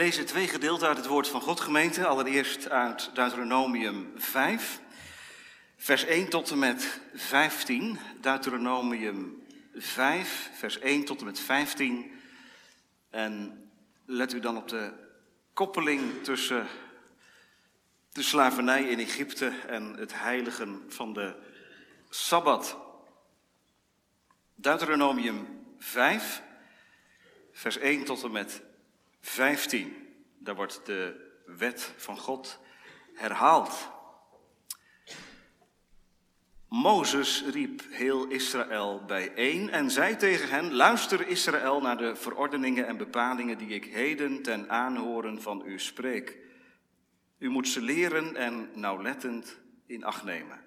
lezen twee gedeelten uit het woord van God, gemeente. Allereerst uit Deuteronomium 5, vers 1 tot en met 15. Deuteronomium 5, vers 1 tot en met 15. En let u dan op de koppeling tussen de slavernij in Egypte en het heiligen van de Sabbat. Deuteronomium 5, vers 1 tot en met 15. Daar wordt de wet van God herhaald. Mozes riep heel Israël bijeen en zei tegen hen: Luister Israël naar de verordeningen en bepalingen die ik heden ten aanhoren van u spreek. U moet ze leren en nauwlettend in acht nemen.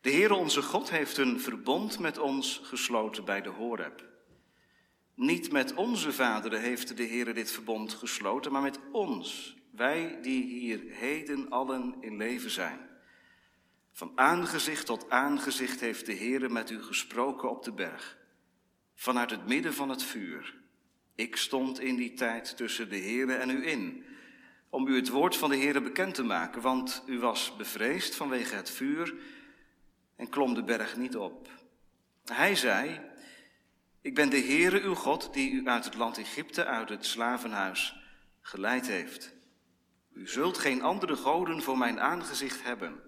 De Heere onze God heeft een verbond met ons gesloten bij de Horeb. Niet met onze vaderen heeft de Heer dit verbond gesloten, maar met ons, wij die hier heden allen in leven zijn. Van aangezicht tot aangezicht heeft de Heer met u gesproken op de berg, vanuit het midden van het vuur. Ik stond in die tijd tussen de Heer en u in, om u het woord van de Heer bekend te maken, want u was bevreesd vanwege het vuur en klom de berg niet op. Hij zei, ik ben de Heere uw God die u uit het land Egypte, uit het slavenhuis, geleid heeft. U zult geen andere goden voor mijn aangezicht hebben.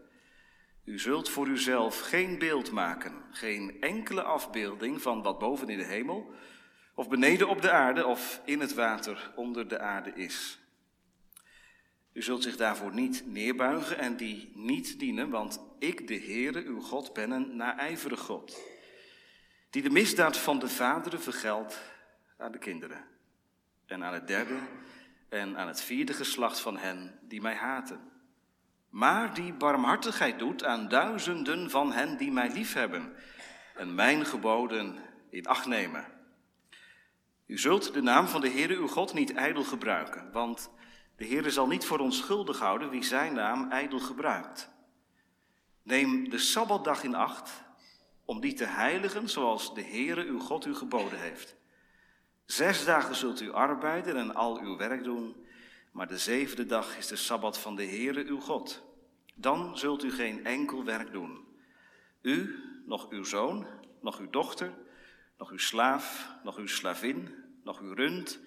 U zult voor uzelf geen beeld maken, geen enkele afbeelding van wat boven in de hemel, of beneden op de aarde, of in het water onder de aarde is. U zult zich daarvoor niet neerbuigen en die niet dienen, want ik, de Heere, uw God, ben een naijverig God die de misdaad van de vaderen vergeldt aan de kinderen. En aan het derde en aan het vierde geslacht van hen die mij haten. Maar die barmhartigheid doet aan duizenden van hen die mij liefhebben en mijn geboden in acht nemen. U zult de naam van de Heere uw God niet ijdel gebruiken, want de Heere zal niet voor ons schuldig houden wie zijn naam ijdel gebruikt. Neem de Sabbatdag in acht om die te heiligen zoals de Heere uw God u geboden heeft. Zes dagen zult u arbeiden en al uw werk doen, maar de zevende dag is de Sabbat van de Heere uw God. Dan zult u geen enkel werk doen. U, nog uw zoon, nog uw dochter, nog uw slaaf, nog uw slavin, nog uw rund,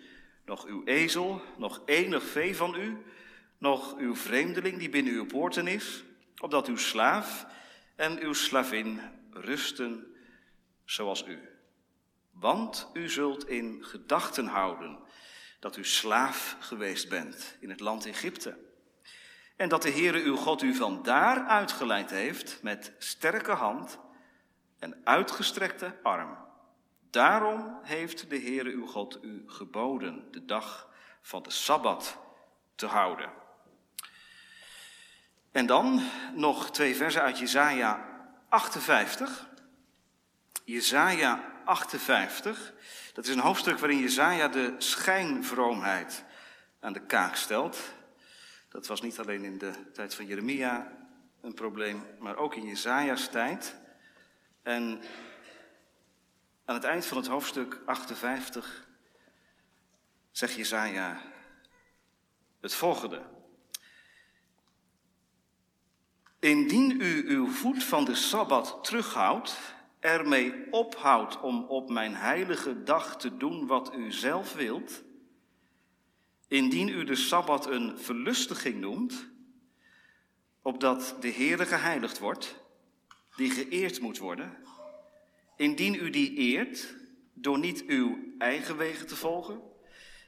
nog uw ezel, nog enig vee van u, nog uw vreemdeling die binnen uw poorten is, opdat uw slaaf en uw slavin rusten zoals u. Want u zult in gedachten houden dat u slaaf geweest bent in het land Egypte. En dat de Heere uw God u van daar uitgeleid heeft met sterke hand en uitgestrekte arm. Daarom heeft de Heere uw God u geboden de dag van de Sabbat te houden. En dan nog twee versen uit Jesaja 58. Jezaja 58. Dat is een hoofdstuk waarin Jezaja de schijnvroomheid aan de kaak stelt. Dat was niet alleen in de tijd van Jeremia een probleem, maar ook in Jezaja's tijd. En aan het eind van het hoofdstuk 58 zegt Jezaja het volgende. Indien u uw voet van de Sabbat terughoudt, ermee ophoudt om op mijn heilige dag te doen wat u zelf wilt, indien u de Sabbat een verlustiging noemt, opdat de Heere geheiligd wordt, die geëerd moet worden, indien u die eert door niet uw eigen wegen te volgen,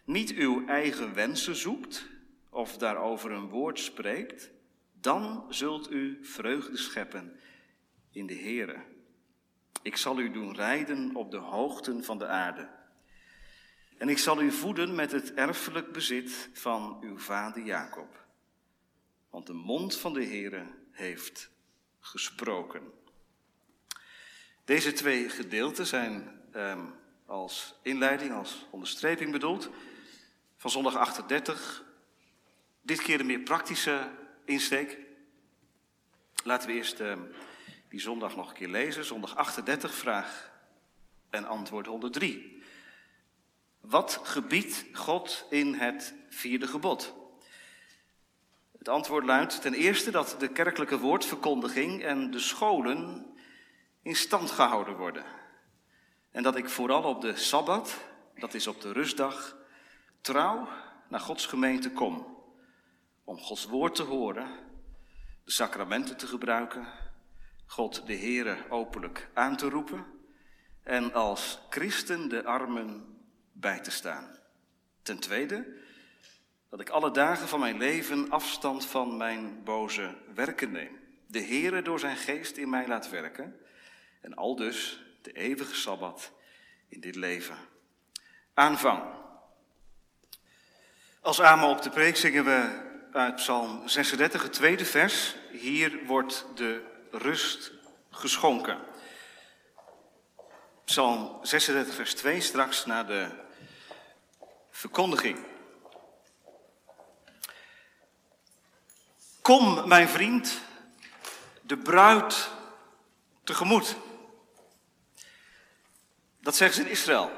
niet uw eigen wensen zoekt of daarover een woord spreekt, dan zult u vreugde scheppen in de Heere. Ik zal u doen rijden op de hoogten van de aarde. En ik zal u voeden met het erfelijk bezit van uw vader Jacob. Want de mond van de Heere heeft gesproken. Deze twee gedeelten zijn um, als inleiding, als onderstreping bedoeld. Van zondag 38. Dit keer de meer praktische insteek. Laten we eerst uh, die zondag nog een keer lezen. Zondag 38, vraag en antwoord 103. Wat gebiedt God in het vierde gebod? Het antwoord luidt ten eerste dat de kerkelijke woordverkondiging en de scholen in stand gehouden worden. En dat ik vooral op de Sabbat, dat is op de rustdag, trouw naar Gods gemeente kom. Om Gods woord te horen, de sacramenten te gebruiken, God de Heere openlijk aan te roepen en als christen de armen bij te staan. Ten tweede, dat ik alle dagen van mijn leven afstand van mijn boze werken neem. De Heere door zijn geest in mij laat werken en al dus de eeuwige Sabbat in dit leven. Aanvang. Als amen op de preek zingen we uit Psalm 36, het tweede vers. Hier wordt de rust geschonken. Psalm 36, vers 2, straks naar de verkondiging. Kom, mijn vriend, de bruid tegemoet. Dat zeggen ze in Israël.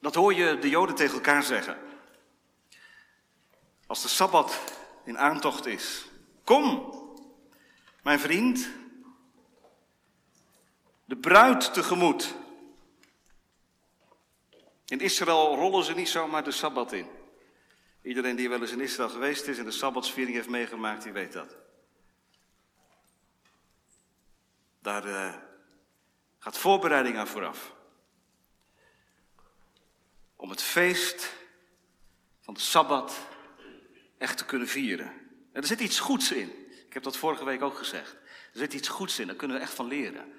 Dat hoor je de Joden tegen elkaar zeggen. Als de Sabbat in aantocht is. Kom, mijn vriend, de bruid tegemoet. In Israël rollen ze niet zomaar de Sabbat in. Iedereen die wel eens in Israël geweest is en de Sabbatsviering heeft meegemaakt, die weet dat. Daar uh, gaat voorbereiding aan vooraf. Om het feest van de Sabbat echt te kunnen vieren. En er zit iets goeds in. Ik heb dat vorige week ook gezegd. Er zit iets goeds in, daar kunnen we echt van leren.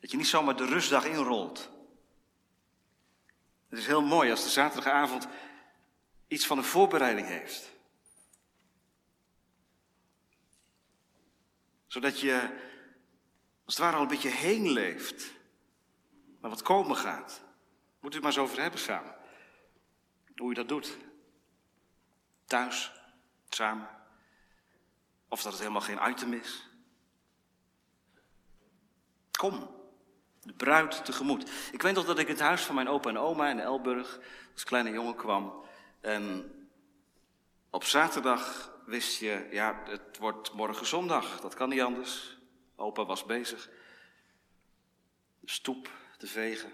Dat je niet zomaar de rustdag inrolt. Het is heel mooi als de zaterdagavond iets van een voorbereiding heeft. Zodat je als het ware al een beetje heen leeft naar wat komen gaat. Moet u het maar eens over hebben samen. Hoe je dat doet. Thuis, samen. Of dat het helemaal geen item is. Kom, de bruid tegemoet. Ik weet nog dat ik in het huis van mijn opa en oma in Elburg als kleine jongen kwam. En op zaterdag wist je, ja, het wordt morgen zondag. Dat kan niet anders. Opa was bezig de stoep te vegen.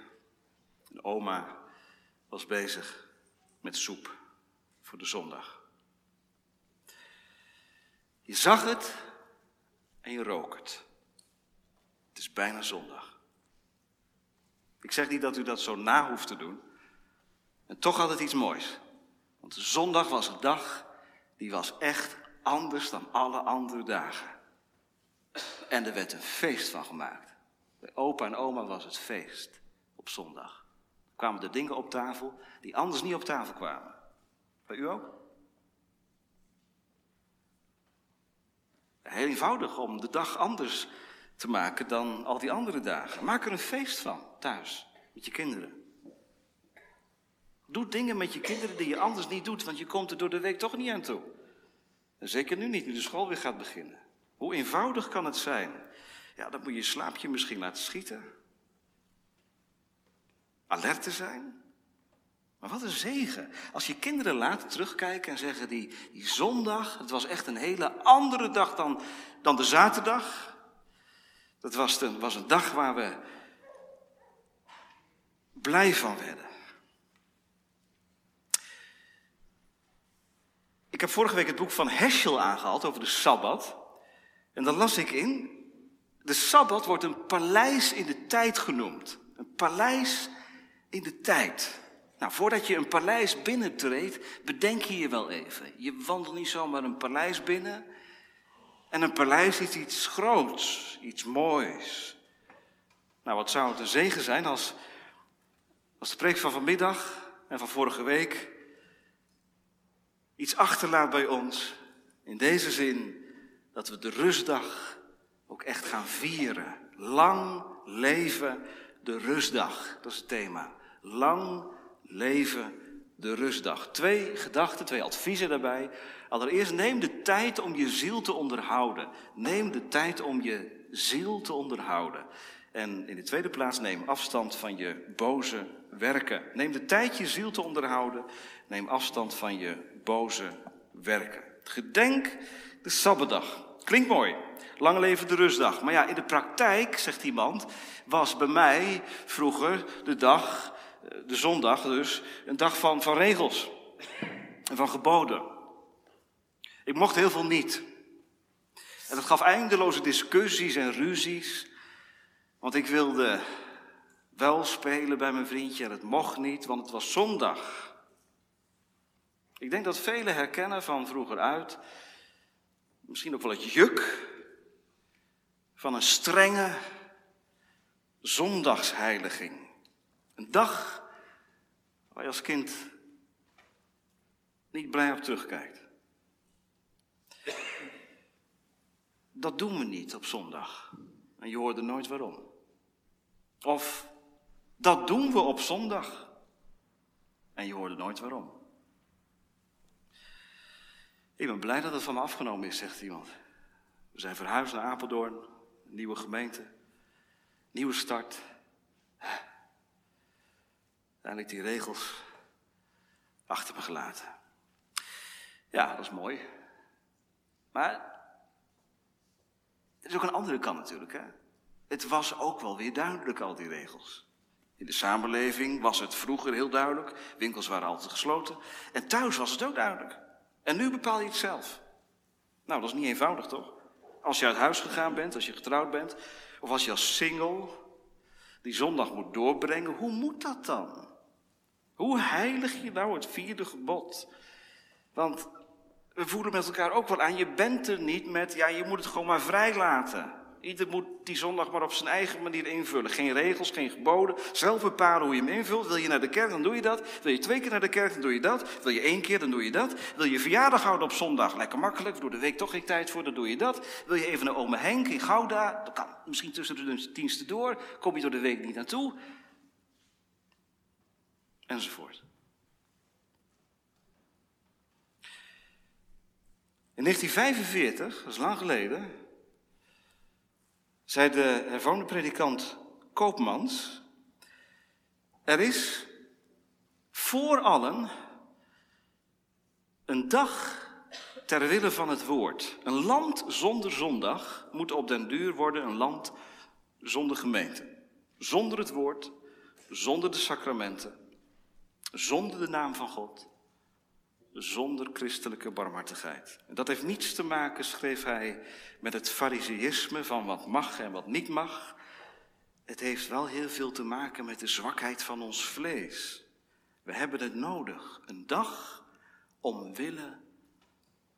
En oma was bezig met soep voor de zondag. Je zag het en je rook het. Het is bijna zondag. Ik zeg niet dat u dat zo na hoeft te doen. En toch had het iets moois. Want zondag was een dag die was echt anders dan alle andere dagen. En er werd een feest van gemaakt. Bij opa en oma was het feest op zondag. Er kwamen de dingen op tafel die anders niet op tafel kwamen. Bij u ook? Heel eenvoudig om de dag anders te maken dan al die andere dagen. Maak er een feest van thuis met je kinderen. Doe dingen met je kinderen die je anders niet doet, want je komt er door de week toch niet aan toe. En zeker nu niet, nu de school weer gaat beginnen. Hoe eenvoudig kan het zijn? Ja, dan moet je je slaapje misschien laten schieten. Alert te zijn. Maar wat een zegen. Als je kinderen laat terugkijken en zeggen, die, die zondag, het was echt een hele andere dag dan, dan de zaterdag. Dat was, de, was een dag waar we blij van werden. Ik heb vorige week het boek van Heschel aangehaald over de Sabbat. En dan las ik in, de Sabbat wordt een paleis in de tijd genoemd. Een paleis in de tijd. Nou, voordat je een paleis binnentreedt, bedenk je je wel even. Je wandelt niet zomaar een paleis binnen. En een paleis is iets groots, iets moois. Nou, wat zou het een zegen zijn als, als de preek van vanmiddag en van vorige week iets achterlaat bij ons. In deze zin dat we de rustdag ook echt gaan vieren. Lang leven de rustdag. Dat is het thema. Lang leven de rustdag. Twee gedachten, twee adviezen daarbij. Allereerst neem de tijd om je ziel te onderhouden. Neem de tijd om je ziel te onderhouden. En in de tweede plaats neem afstand van je boze werken. Neem de tijd je ziel te onderhouden. Neem afstand van je boze werken. Gedenk de Sabbatdag. Klinkt mooi. Lang leven de rustdag. Maar ja, in de praktijk, zegt iemand, was bij mij vroeger de dag, de zondag dus, een dag van, van regels. En van geboden. Ik mocht heel veel niet. En dat gaf eindeloze discussies en ruzies. Want ik wilde wel spelen bij mijn vriendje en het mocht niet, want het was zondag. Ik denk dat velen herkennen van vroeger uit, misschien ook wel het juk van een strenge zondagsheiliging. Een dag waar je als kind niet blij op terugkijkt. Dat doen we niet op zondag. En je hoorde nooit waarom. Of dat doen we op zondag. En je hoorde nooit waarom. Ik ben blij dat het van me afgenomen is, zegt iemand. We zijn verhuisd naar Apeldoorn, nieuwe gemeente, nieuwe start. Eindelijk die regels achter me gelaten. Ja, dat is mooi. Maar er is ook een andere kant natuurlijk. Hè? Het was ook wel weer duidelijk, al die regels. In de samenleving was het vroeger heel duidelijk. Winkels waren altijd gesloten. En thuis was het ook duidelijk. En nu bepaal je het zelf. Nou, dat is niet eenvoudig, toch? Als je uit huis gegaan bent, als je getrouwd bent, of als je als single die zondag moet doorbrengen, hoe moet dat dan? Hoe heilig je nou het vierde gebod? Want we voelen met elkaar ook wel aan, je bent er niet met, ja, je moet het gewoon maar vrij laten. Ieder moet die zondag maar op zijn eigen manier invullen. Geen regels, geen geboden. Zelf bepalen hoe je hem invult. Wil je naar de kerk, dan doe je dat. Wil je twee keer naar de kerk, dan doe je dat. Wil je één keer, dan doe je dat. Wil je verjaardag houden op zondag? Lekker makkelijk, door de week toch geen tijd voor, dan doe je dat. Wil je even naar ome Henk in Gouda? Dat kan misschien tussen de diensten door. Kom je door de week niet naartoe? Enzovoort. In 1945, dat is lang geleden, zei de hervormde predikant Koopmans, er is voor allen een dag ter wille van het woord. Een land zonder zondag moet op den duur worden een land zonder gemeente. Zonder het woord, zonder de sacramenten, zonder de naam van God, zonder christelijke barmhartigheid. En dat heeft niets te maken, schreef hij, met het fariseïsme van wat mag en wat niet mag. Het heeft wel heel veel te maken met de zwakheid van ons vlees. We hebben het nodig, een dag omwille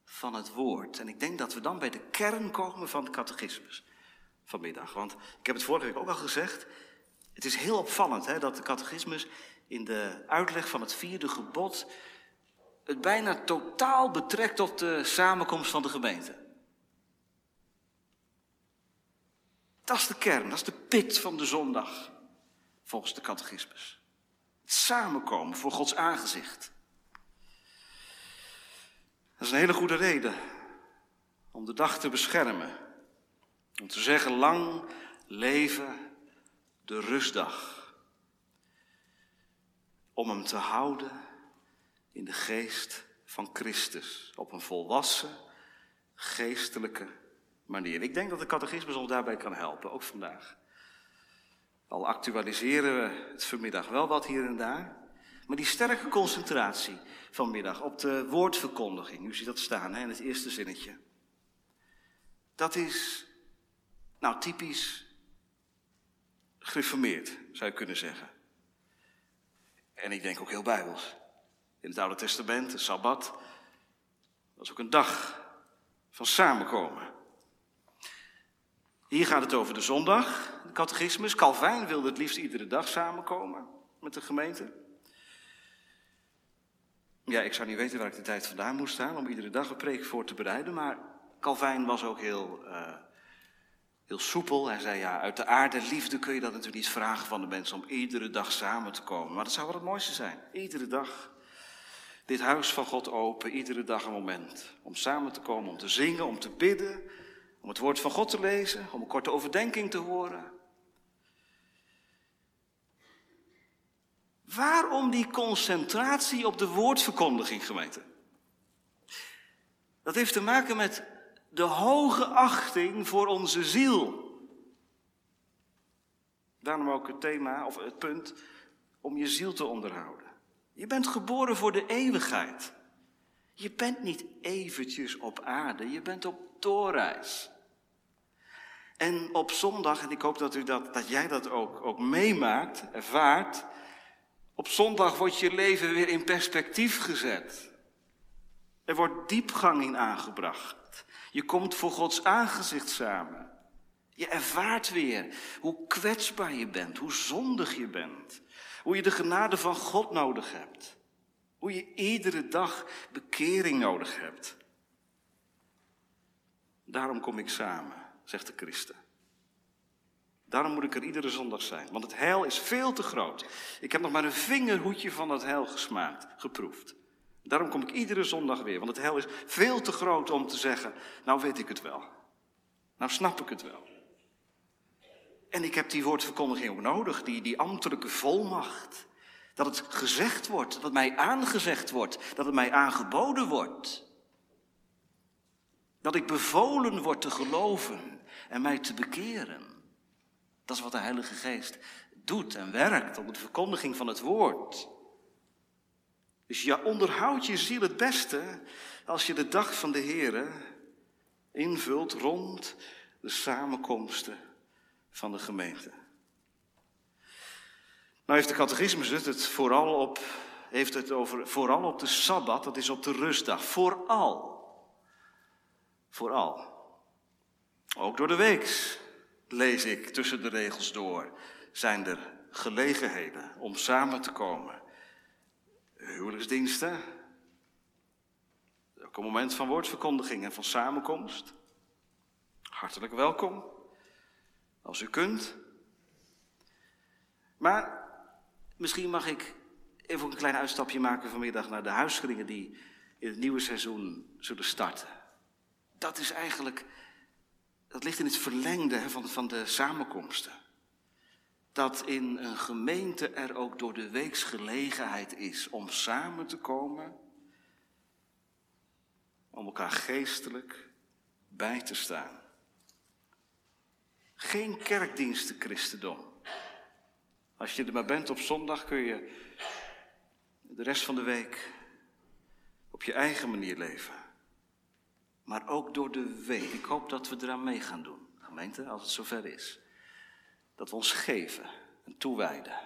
van het woord. En ik denk dat we dan bij de kern komen van de catechismus vanmiddag. Want ik heb het vorige week ook al gezegd, het is heel opvallend hè, dat de catechismus in de uitleg van het vierde gebod het bijna totaal betrekt tot de samenkomst van de gemeente. Dat is de kern, dat is de pit van de zondag, volgens de catechismus. Het samenkomen voor Gods aangezicht. Dat is een hele goede reden om de dag te beschermen. Om te zeggen, lang leven de rustdag. Om hem te houden in de geest van Christus. Op een volwassen, geestelijke manier. Ik denk dat de catechismus ons daarbij kan helpen, ook vandaag. Al actualiseren we het vanmiddag wel wat hier en daar. Maar die sterke concentratie vanmiddag op de woordverkondiging, u ziet dat staan hè, in het eerste zinnetje. Dat is, nou typisch gereformeerd, zou je kunnen zeggen. En ik denk ook heel bijbels. In het Oude Testament, de Sabbat, was ook een dag van samenkomen. Hier gaat het over de zondag, de catechismus. Calvijn wilde het liefst iedere dag samenkomen met de gemeente. Ja, ik zou niet weten waar ik de tijd vandaan moest staan om iedere dag een preek voor te bereiden, maar Calvijn was ook heel, uh, heel soepel. Hij zei, ja, uit de aarde liefde kun je dat natuurlijk niet vragen van de mensen om iedere dag samen te komen. Maar dat zou wel het mooiste zijn. Iedere dag dit huis van God open, iedere dag een moment. Om samen te komen, om te zingen, om te bidden, om het woord van God te lezen, om een korte overdenking te horen. Waarom die concentratie op de woordverkondiging, gemeente? Dat heeft te maken met de hoge achting voor onze ziel. Daarom ook het thema, of het punt, om je ziel te onderhouden. Je bent geboren voor de eeuwigheid. Je bent niet eventjes op aarde, je bent op doorreis. En op zondag, en ik hoop dat, u dat, dat jij dat ook, ook meemaakt, ervaart, op zondag wordt je leven weer in perspectief gezet. Er wordt diepgang in aangebracht. Je komt voor Gods aangezicht samen. Je ervaart weer hoe kwetsbaar je bent, hoe zondig je bent, hoe je de genade van God nodig hebt, hoe je iedere dag bekering nodig hebt. Daarom kom ik samen, zegt de christen. Daarom moet ik er iedere zondag zijn, want het heil is veel te groot. Ik heb nog maar een vingerhoedje van het heil gesmaakt, geproefd. Daarom kom ik iedere zondag weer, want het heil is veel te groot om te zeggen, nou weet ik het wel. Nou snap ik het wel. En ik heb die woordverkondiging ook nodig, die, die ambtelijke volmacht. Dat het gezegd wordt, dat het mij aangezegd wordt, dat het mij aangeboden wordt. Dat ik bevolen word te geloven en mij te bekeren. Dat is wat de Heilige Geest doet en werkt op de verkondiging van het woord. Dus je onderhoudt je ziel het beste als je de dag van de Here invult rond de samenkomsten van de gemeente. Nou heeft de catechismus het, het vooral op, heeft het over, vooral op de Sabbat, dat is op de rustdag. Vooral. Vooral. Ook door de week lees ik tussen de regels door, zijn er gelegenheden om samen te komen. Huwelijksdiensten, ook een moment van woordverkondiging en van samenkomst. Hartelijk welkom als u kunt. Maar misschien mag ik even een klein uitstapje maken vanmiddag naar de huisgeringen die in het nieuwe seizoen zullen starten. Dat is eigenlijk, dat ligt in het verlengde van, van de samenkomsten. Dat in een gemeente er ook door de weeks gelegenheid is om samen te komen, om elkaar geestelijk bij te staan. Geen kerkdiensten christendom. Als je er maar bent op zondag kun je de rest van de week op je eigen manier leven. Maar ook door de week. Ik hoop dat we eraan mee gaan doen, gemeente, als het zover is. Dat we ons geven en toewijden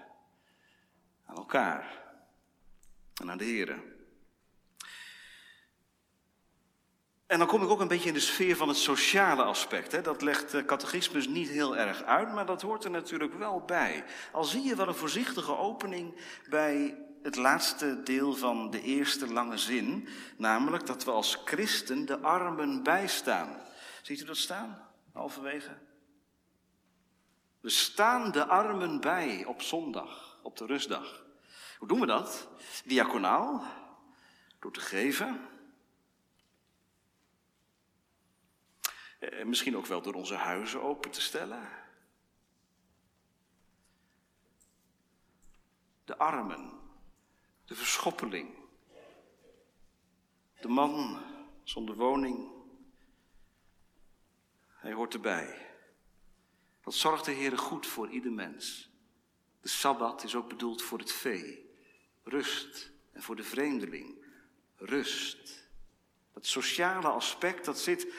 aan elkaar en aan de Heer. En dan kom ik ook een beetje in de sfeer van het sociale aspect. Hè. Dat legt de catechismus niet heel erg uit, maar dat hoort er natuurlijk wel bij. Al zie je wel een voorzichtige opening bij het laatste deel van de eerste lange zin, namelijk dat we als christen de armen bijstaan. Ziet u dat staan, halverwege? We staan de armen bij op zondag, op de rustdag. Hoe doen we dat? Diaconaal, door te geven Eh, misschien ook wel door onze huizen open te stellen. De armen, de verschoppeling, de man zonder woning. Hij hoort erbij. Wat zorgt de Heer goed voor ieder mens? De Sabbat is ook bedoeld voor het vee. Rust. En voor de vreemdeling. Rust. Dat sociale aspect, dat zit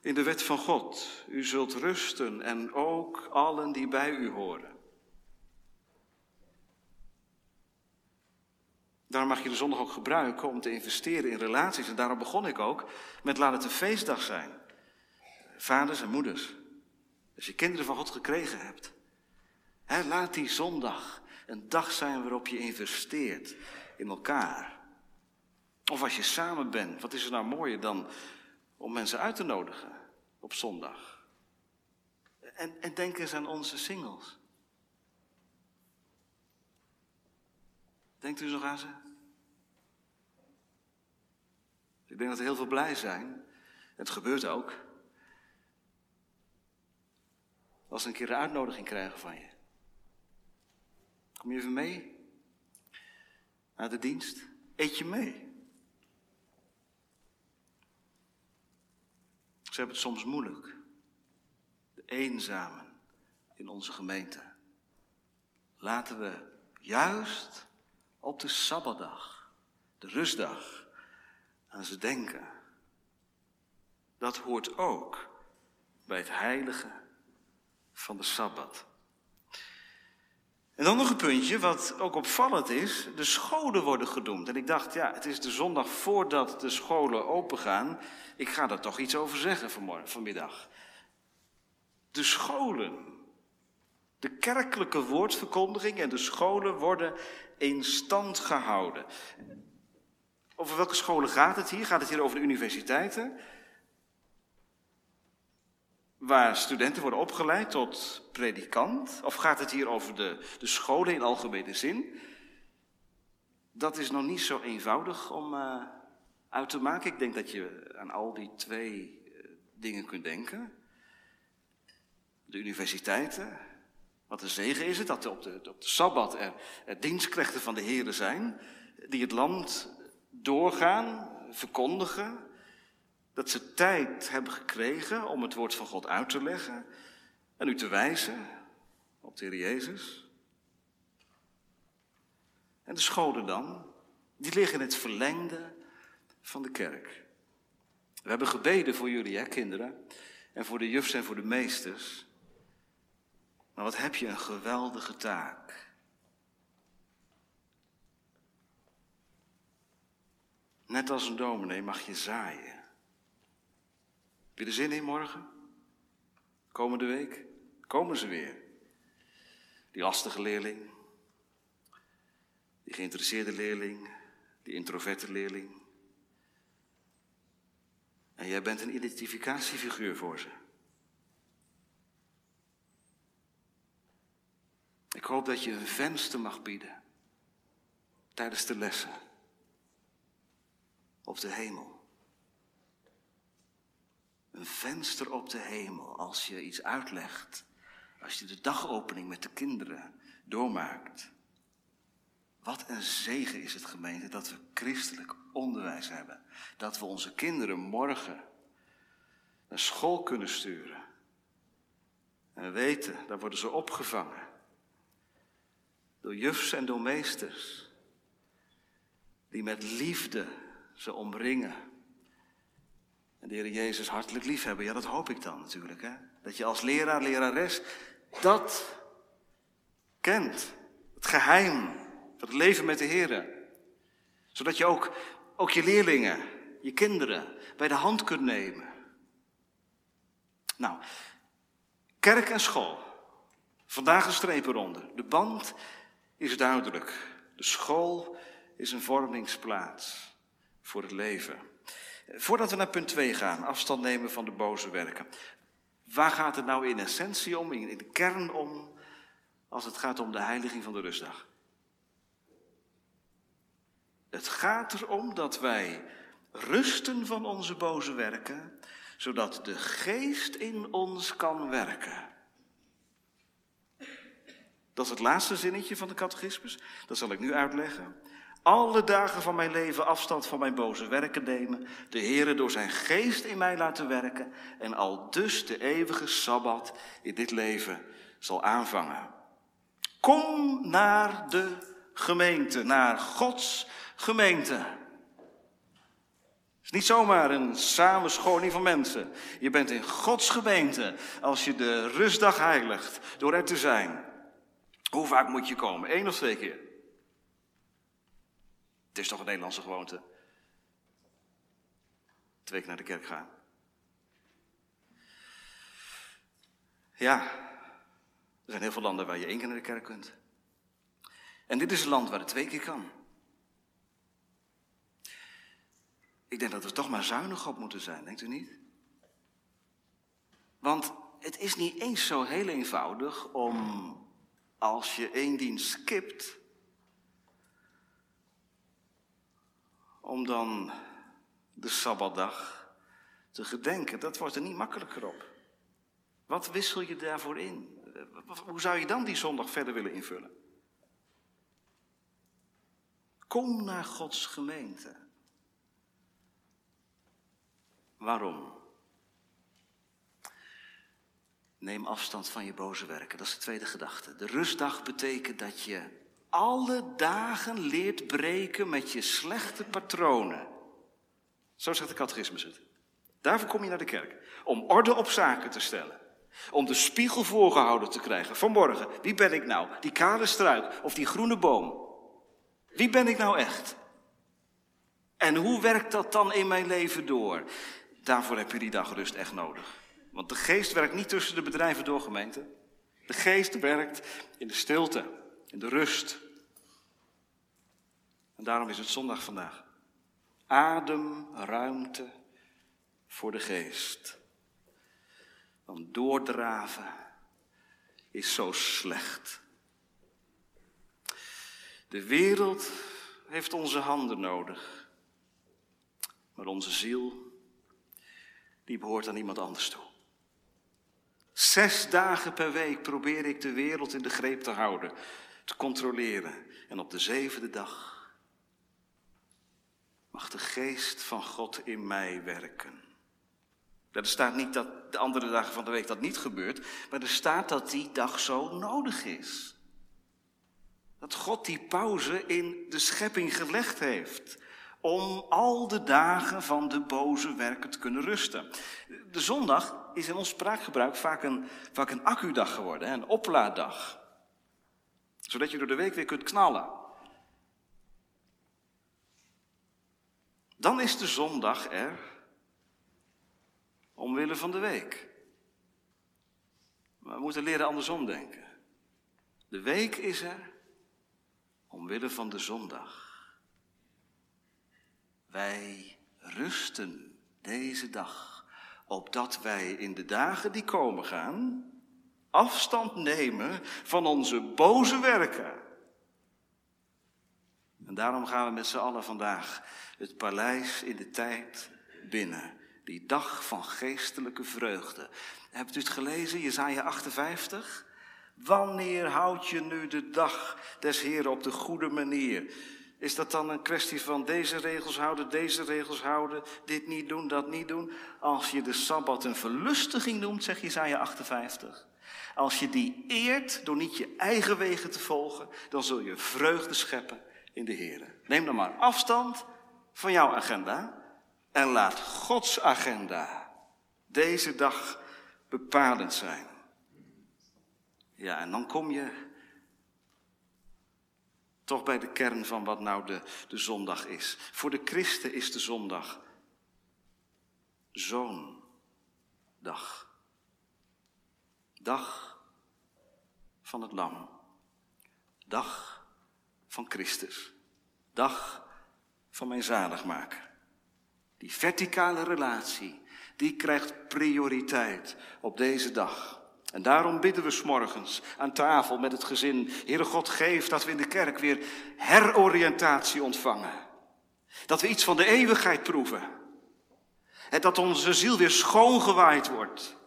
in de wet van God. U zult rusten en ook allen die bij u horen. Daarom mag je de zondag ook gebruiken om te investeren in relaties. En daarom begon ik ook met laat het een feestdag zijn. Vaders en moeders. Als je kinderen van God gekregen hebt. Hè, laat die zondag een dag zijn waarop je investeert in elkaar. Of als je samen bent, wat is er nou mooier dan om mensen uit te nodigen op zondag. En, en denk eens aan onze singles. Denkt u nog aan ze? Ik denk dat er heel veel blij zijn. Het gebeurt ook. Als ze een keer een uitnodiging krijgen van je. Kom je even mee? naar de dienst? Eet je mee? Ze hebben het soms moeilijk. De eenzamen in onze gemeente. Laten we juist op de Sabbatdag, de rustdag, aan ze denken. Dat hoort ook bij het heilige van de Sabbat. En dan nog een puntje, wat ook opvallend is. De scholen worden genoemd. En ik dacht, ja, het is de zondag voordat de scholen opengaan. Ik ga daar toch iets over zeggen vanmiddag. De scholen. De kerkelijke woordverkondiging en de scholen worden in stand gehouden. Over welke scholen gaat het hier? Gaat het hier over de universiteiten? Waar studenten worden opgeleid tot predikant? Of gaat het hier over de, de scholen in algemene zin? Dat is nog niet zo eenvoudig om uh, uit te maken. Ik denk dat je aan al die twee uh, dingen kunt denken. De universiteiten. Wat een zegen is het dat op de, op de Sabbat er, er dienstknechten van de Heren zijn. Die het land doorgaan, verkondigen, dat ze tijd hebben gekregen om het woord van God uit te leggen en u te wijzen op de Heer Jezus. En de scholen dan, die liggen in het verlengde van de kerk. We hebben gebeden voor jullie, hè, kinderen, en voor de jufs en voor de meesters. Maar wat heb je een geweldige taak. Net als een dominee mag je zaaien. Heb je er zin in morgen? Komende week? Komen ze weer? Die lastige leerling, die geïnteresseerde leerling, die introverte leerling. En jij bent een identificatiefiguur voor ze. Ik hoop dat je een venster mag bieden tijdens de lessen op de hemel een venster op de hemel als je iets uitlegt. Als je de dagopening met de kinderen doormaakt. Wat een zegen is het gemeente dat we christelijk onderwijs hebben. Dat we onze kinderen morgen naar school kunnen sturen. En weten, daar worden ze opgevangen. Door jufs en door meesters. Die met liefde ze omringen en de Heer Jezus hartelijk liefhebben. Ja, dat hoop ik dan natuurlijk. Hè? Dat je als leraar, lerares dat kent. Het geheim van het leven met de Heer. Zodat je ook, ook je leerlingen, je kinderen bij de hand kunt nemen. Nou, kerk en school. Vandaag een streep eronder. De band is duidelijk. De school is een vormingsplaats voor het leven. Voordat we naar punt 2 gaan, afstand nemen van de boze werken. Waar gaat het nou in essentie om, in de kern om, als het gaat om de heiliging van de rustdag? Het gaat erom dat wij rusten van onze boze werken, zodat de geest in ons kan werken. Dat is het laatste zinnetje van de catechismus. Dat zal ik nu uitleggen alle dagen van mijn leven afstand van mijn boze werken nemen, de Heere door zijn geest in mij laten werken en al dus de eeuwige Sabbat in dit leven zal aanvangen. Kom naar de gemeente, naar Gods gemeente. Het is niet zomaar een samenscholing van mensen. Je bent in Gods gemeente als je de rustdag heiligt door er te zijn. Hoe vaak moet je komen? Eén of twee keer? Het is toch een Nederlandse gewoonte. Twee keer naar de kerk gaan. Ja, er zijn heel veel landen waar je één keer naar de kerk kunt. En dit is een land waar het twee keer kan. Ik denk dat we toch maar zuinig op moeten zijn, denkt u niet? Want het is niet eens zo heel eenvoudig om, als je één dienst skipt, om dan de Sabbatdag te gedenken. Dat wordt er niet makkelijker op. Wat wissel je daarvoor in? Hoe zou je dan die zondag verder willen invullen? Kom naar Gods gemeente. Waarom? Neem afstand van je boze werken. Dat is de tweede gedachte. De rustdag betekent dat je alle dagen leert breken met je slechte patronen. Zo zegt de catechismus het. Daarvoor kom je naar de kerk. Om orde op zaken te stellen. Om de spiegel voorgehouden te krijgen. Vanmorgen, wie ben ik nou? Die kale struik of die groene boom? Wie ben ik nou echt? En hoe werkt dat dan in mijn leven door? Daarvoor heb je die dag rust echt nodig. Want de geest werkt niet tussen de bedrijven door, gemeente. De geest werkt in de stilte, in de rust. En daarom is het zondag vandaag. Adem, ruimte voor de geest. Want doordraven is zo slecht. De wereld heeft onze handen nodig. Maar onze ziel, die behoort aan iemand anders toe. Zes dagen per week probeer ik de wereld in de greep te houden, te controleren. En op de zevende dag mag de geest van God in mij werken. Er staat niet dat de andere dagen van de week dat niet gebeurt, maar er staat dat die dag zo nodig is. Dat God die pauze in de schepping gelegd heeft om al de dagen van de boze werken te kunnen rusten. De zondag is in ons spraakgebruik vaak een, vaak een accudag geworden, een oplaaddag. Zodat je door de week weer kunt knallen. Dan is de zondag er omwille van de week. Maar we moeten leren andersom denken. De week is er omwille van de zondag. Wij rusten deze dag, opdat wij in de dagen die komen gaan afstand nemen van onze boze werken. En daarom gaan we met z'n allen vandaag het paleis in de tijd binnen. Die dag van geestelijke vreugde. Hebt u het gelezen, Jezaja 58? Wanneer houd je nu de dag des Heren op de goede manier? Is dat dan een kwestie van deze regels houden, deze regels houden, dit niet doen, dat niet doen? Als je de Sabbat een verlustiging noemt, zegt Jezaja 58. Als je die eert door niet je eigen wegen te volgen, dan zul je vreugde scheppen in de Heer. Neem dan maar afstand van jouw agenda en laat Gods agenda deze dag bepalend zijn. Ja, en dan kom je toch bij de kern van wat nou de, de zondag is. Voor de christen is de zondag zo'n dag. Dag van het lam. Dag van Christus. Dag van mijn zaligmaker. Die verticale relatie, die krijgt prioriteit op deze dag. En daarom bidden we s'morgens aan tafel met het gezin. Heere God, geef dat we in de kerk weer heroriëntatie ontvangen. Dat we iets van de eeuwigheid proeven. En dat onze ziel weer schoongewaaid wordt.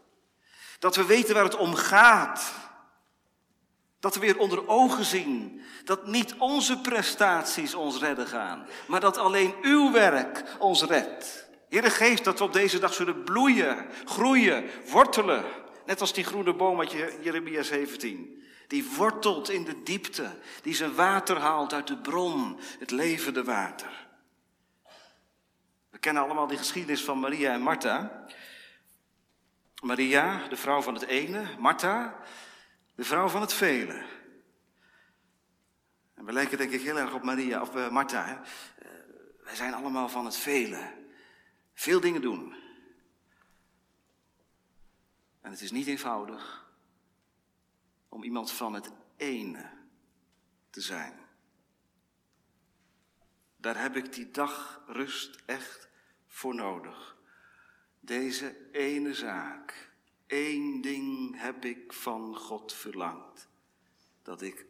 Dat we weten waar het om gaat. Dat we weer onder ogen zien dat niet onze prestaties ons redden gaan, maar dat alleen uw werk ons redt. Heere, geef dat we op deze dag zullen bloeien, groeien, wortelen Net als die groene boom uit Jeremia 17. Die wortelt in de diepte, die zijn water haalt uit de bron, het levende water. We kennen allemaal die geschiedenis van Maria en Martha. Maria, de vrouw van het ene, Martha, de vrouw van het vele. En we lijken denk ik heel erg op Maria, of uh, Martha. Uh, wij zijn allemaal van het vele. Veel dingen doen. En het is niet eenvoudig om iemand van het ene te zijn. Daar heb ik die dag rust echt voor nodig. Deze ene zaak, één ding heb ik van God verlangd. Dat ik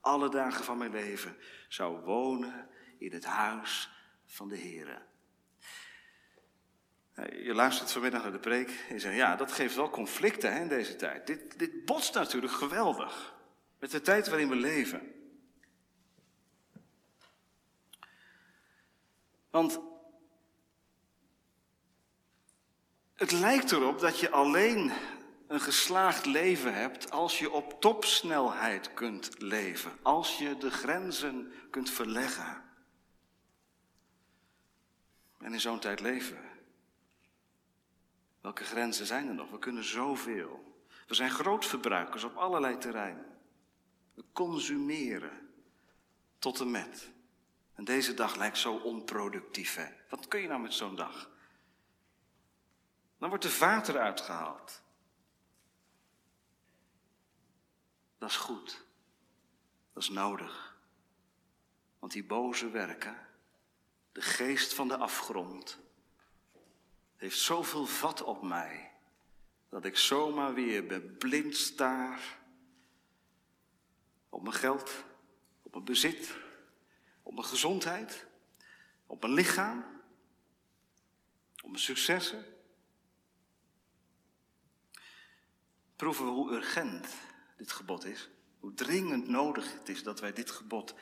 alle dagen van mijn leven zou wonen in het huis van de Heer. Je luistert vanmiddag naar de preek en je zegt, ja, dat geeft wel conflicten hè, in deze tijd. Dit, dit botst natuurlijk geweldig met de tijd waarin we leven. Want het lijkt erop dat je alleen een geslaagd leven hebt als je op topsnelheid kunt leven, als je de grenzen kunt verleggen. En in zo'n tijd leven we. Welke grenzen zijn er nog? We kunnen zoveel. We zijn grootverbruikers op allerlei terreinen. We consumeren tot en met. En deze dag lijkt zo onproductief. Hè? Wat kun je nou met zo'n dag? Dan wordt de vaat eruit gehaald. Dat is goed. Dat is nodig. Want die boze werken, de geest van de afgrond, heeft zoveel vat op mij, dat ik zomaar weer ben blind staar op mijn geld, op mijn bezit, op mijn gezondheid, op mijn lichaam, op mijn successen. Proeven we hoe urgent dit gebod is, hoe dringend nodig het is dat wij dit gebod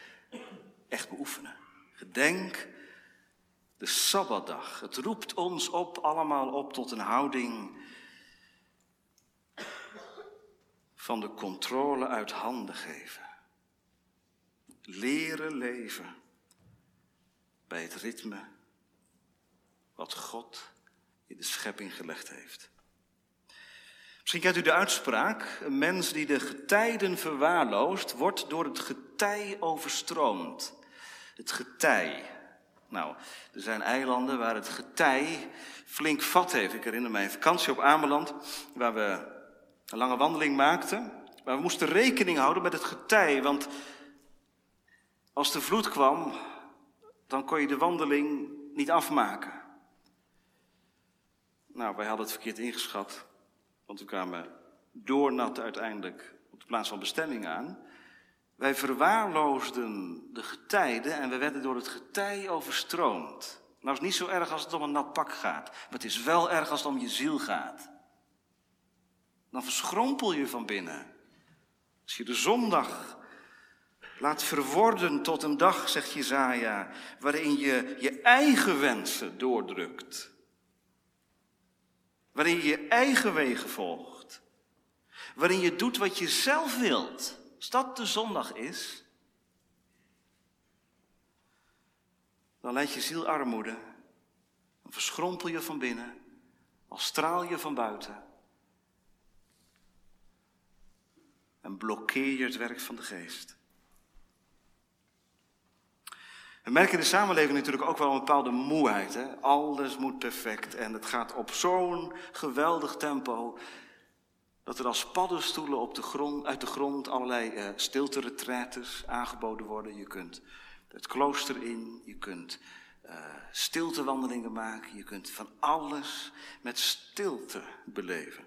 echt beoefenen. Gedenk de Sabbatdag. Het roept ons op, allemaal op, tot een houding van de controle uit handen geven. Leren leven bij het ritme wat God in de schepping gelegd heeft. Misschien kent u de uitspraak: een mens die de getijden verwaarloost, wordt door het getij overstroomd. Het getij. Nou, er zijn eilanden waar het getij flink vat heeft. Ik herinner mij een vakantie op Ameland, waar we een lange wandeling maakten. Maar we moesten rekening houden met het getij, want als de vloed kwam, dan kon je de wandeling niet afmaken. Nou, wij hadden het verkeerd ingeschat, want we kwamen doornat uiteindelijk op de plaats van bestemming aan. Wij verwaarloosden de getijden en we werden door het getij overstroomd. Nou is niet zo erg als het om een nat pak gaat, maar het is wel erg als het om je ziel gaat. Dan verschrompel je van binnen. Als je de zondag laat verworden tot een dag, zegt Jezaja, waarin je je eigen wensen doordrukt. Waarin je je eigen wegen volgt. Waarin je doet wat je zelf wilt. Als dat de zondag is, dan leidt je ziel armoede. Dan verschrompel je van binnen, al straal je van buiten. En blokkeer je het werk van de geest. We merken in de samenleving natuurlijk ook wel een bepaalde moeheid. Hè? Alles moet perfect en het gaat op zo'n geweldig tempo dat er als paddenstoelen op de grond, uit de grond allerlei uh, stilte aangeboden worden. Je kunt het klooster in, je kunt uh, stiltewandelingen maken, je kunt van alles met stilte beleven.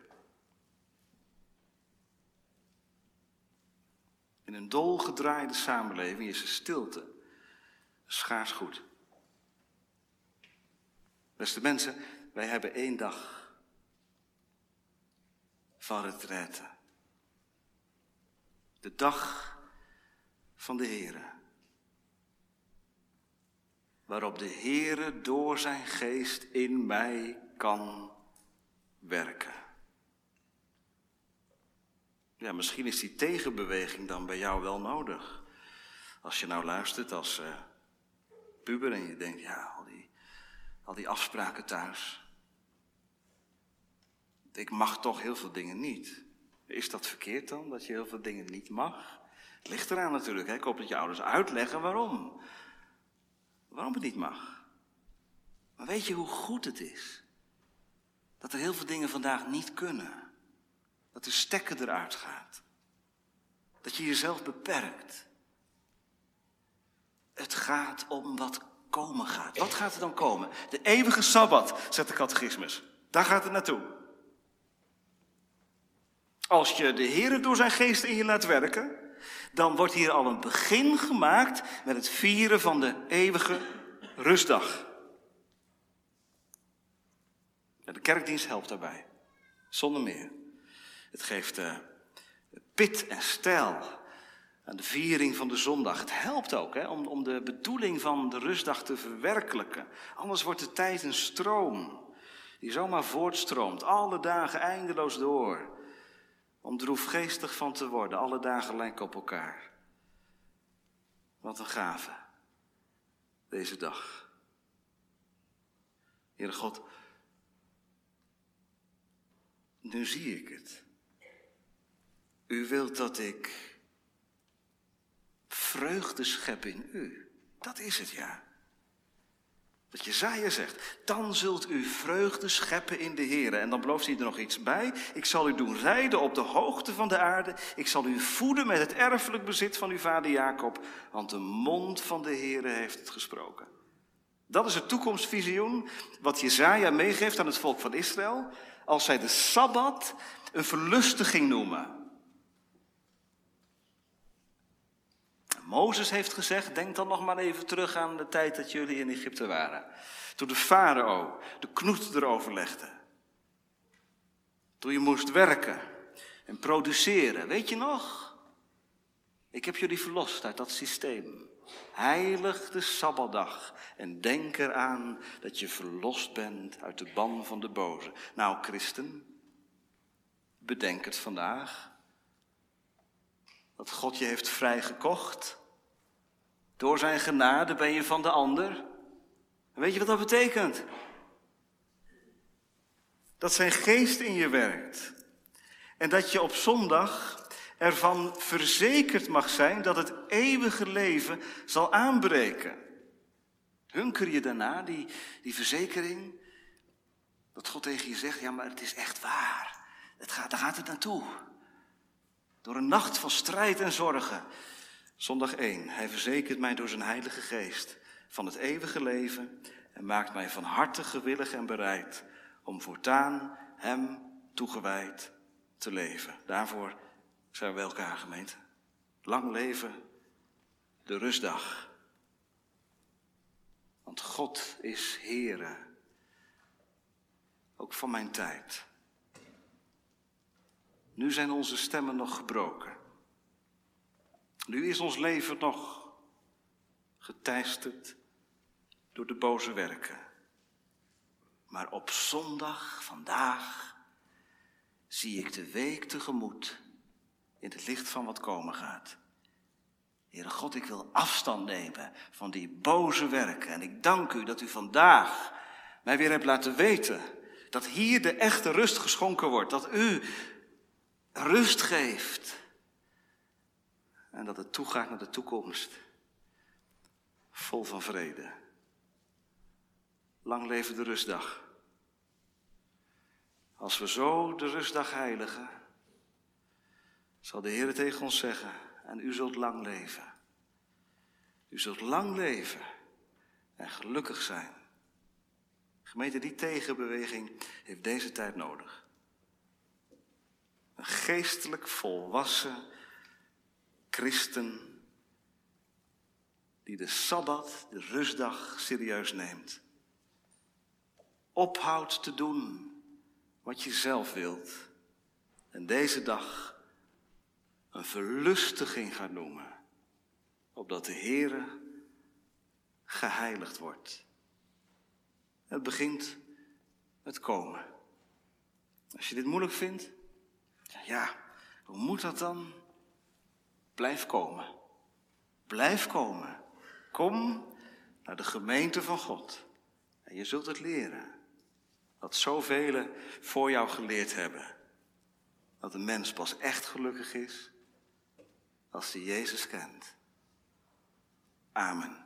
In een dolgedraaide samenleving is er stilte schaars goed. Beste mensen, wij hebben één dag van retraite. De dag van de Heere. Waarop de Heere door zijn geest in mij kan werken. Ja, misschien is die tegenbeweging dan bij jou wel nodig. Als je nou luistert als uh, puber en je denkt, ja, al die, al die afspraken thuis. Ik mag toch heel veel dingen niet. Is dat verkeerd dan, dat je heel veel dingen niet mag? Het ligt eraan natuurlijk. Hè? Ik hoop dat je ouders uitleggen waarom. Waarom het niet mag. Maar weet je hoe goed het is? Dat er heel veel dingen vandaag niet kunnen. Dat de stekker eruit gaat. Dat je jezelf beperkt. Het gaat om wat komen gaat. Wat gaat er dan komen? De eeuwige sabbat, zegt de catechismus. Daar gaat het naartoe. Als je de Heer door zijn geest in je laat werken, dan wordt hier al een begin gemaakt met het vieren van de eeuwige rustdag. De kerkdienst helpt daarbij, zonder meer. Het geeft uh, pit en stijl aan de viering van de zondag. Het helpt ook hè, om, om de bedoeling van de rustdag te verwerkelijken. Anders wordt de tijd een stroom die zomaar voortstroomt, alle dagen eindeloos door. Om droefgeestig van te worden, alle dagen lijken op elkaar. Wat een gave, deze dag. Heere God, nu zie ik het. U wilt dat ik vreugde schep in u. Dat is het, ja. Dat Jezaja zegt, dan zult u vreugde scheppen in de Heer. En dan belooft hij er nog iets bij. Ik zal u doen rijden op de hoogte van de aarde. Ik zal u voeden met het erfelijk bezit van uw vader Jacob. Want de mond van de Heer heeft het gesproken. Dat is het toekomstvisioen wat Jezaja meegeeft aan het volk van Israël. Als zij de Sabbat een verlustiging noemen. Mozes heeft gezegd, denk dan nog maar even terug aan de tijd dat jullie in Egypte waren. Toen de farao de knoet erover legde. Toen je moest werken en produceren. Weet je nog? Ik heb jullie verlost uit dat systeem. Heilig de Sabbatdag en denk eraan dat je verlost bent uit de ban van de boze. Nou, christen, bedenk het vandaag. Dat God je heeft vrijgekocht. Door zijn genade ben je van de ander. weet je wat dat betekent? Dat zijn geest in je werkt. En dat je op zondag ervan verzekerd mag zijn dat het eeuwige leven zal aanbreken. Hunker je daarna, die, die verzekering, dat God tegen je zegt, ja maar het is echt waar. Het gaat, daar gaat het naartoe. Door een nacht van strijd en zorgen. Zondag 1. Hij verzekert mij door zijn Heilige Geest van het eeuwige leven en maakt mij van harte gewillig en bereid om voortaan Hem toegewijd te leven. Daarvoor zijn we bij elkaar gemeente. Lang leven de rustdag. Want God is Heere, ook van mijn tijd. Nu zijn onze stemmen nog gebroken. Nu is ons leven nog geteisterd door de boze werken. Maar op zondag, vandaag, zie ik de week tegemoet in het licht van wat komen gaat. Heere God, ik wil afstand nemen van die boze werken. En ik dank u dat u vandaag mij weer hebt laten weten dat hier de echte rust geschonken wordt. Dat u rust geeft. En dat het toegaat naar de toekomst. Vol van vrede. Lang leven de rustdag. Als we zo de rustdag heiligen, zal de Heer tegen ons zeggen, en u zult lang leven. U zult lang leven en gelukkig zijn. Gemeente, die tegenbeweging heeft deze tijd nodig. Een geestelijk volwassen christen die de Sabbat, de rustdag, serieus neemt. Ophoudt te doen wat je zelf wilt. En deze dag een verlustiging gaat noemen. Opdat de Heere geheiligd wordt. Het begint met komen. Als je dit moeilijk vindt, ja, hoe moet dat dan? Blijf komen. Blijf komen. Kom naar de gemeente van God. En je zult het leren. Wat zoveel voor jou geleerd hebben. Dat een mens pas echt gelukkig is als hij Jezus kent. Amen.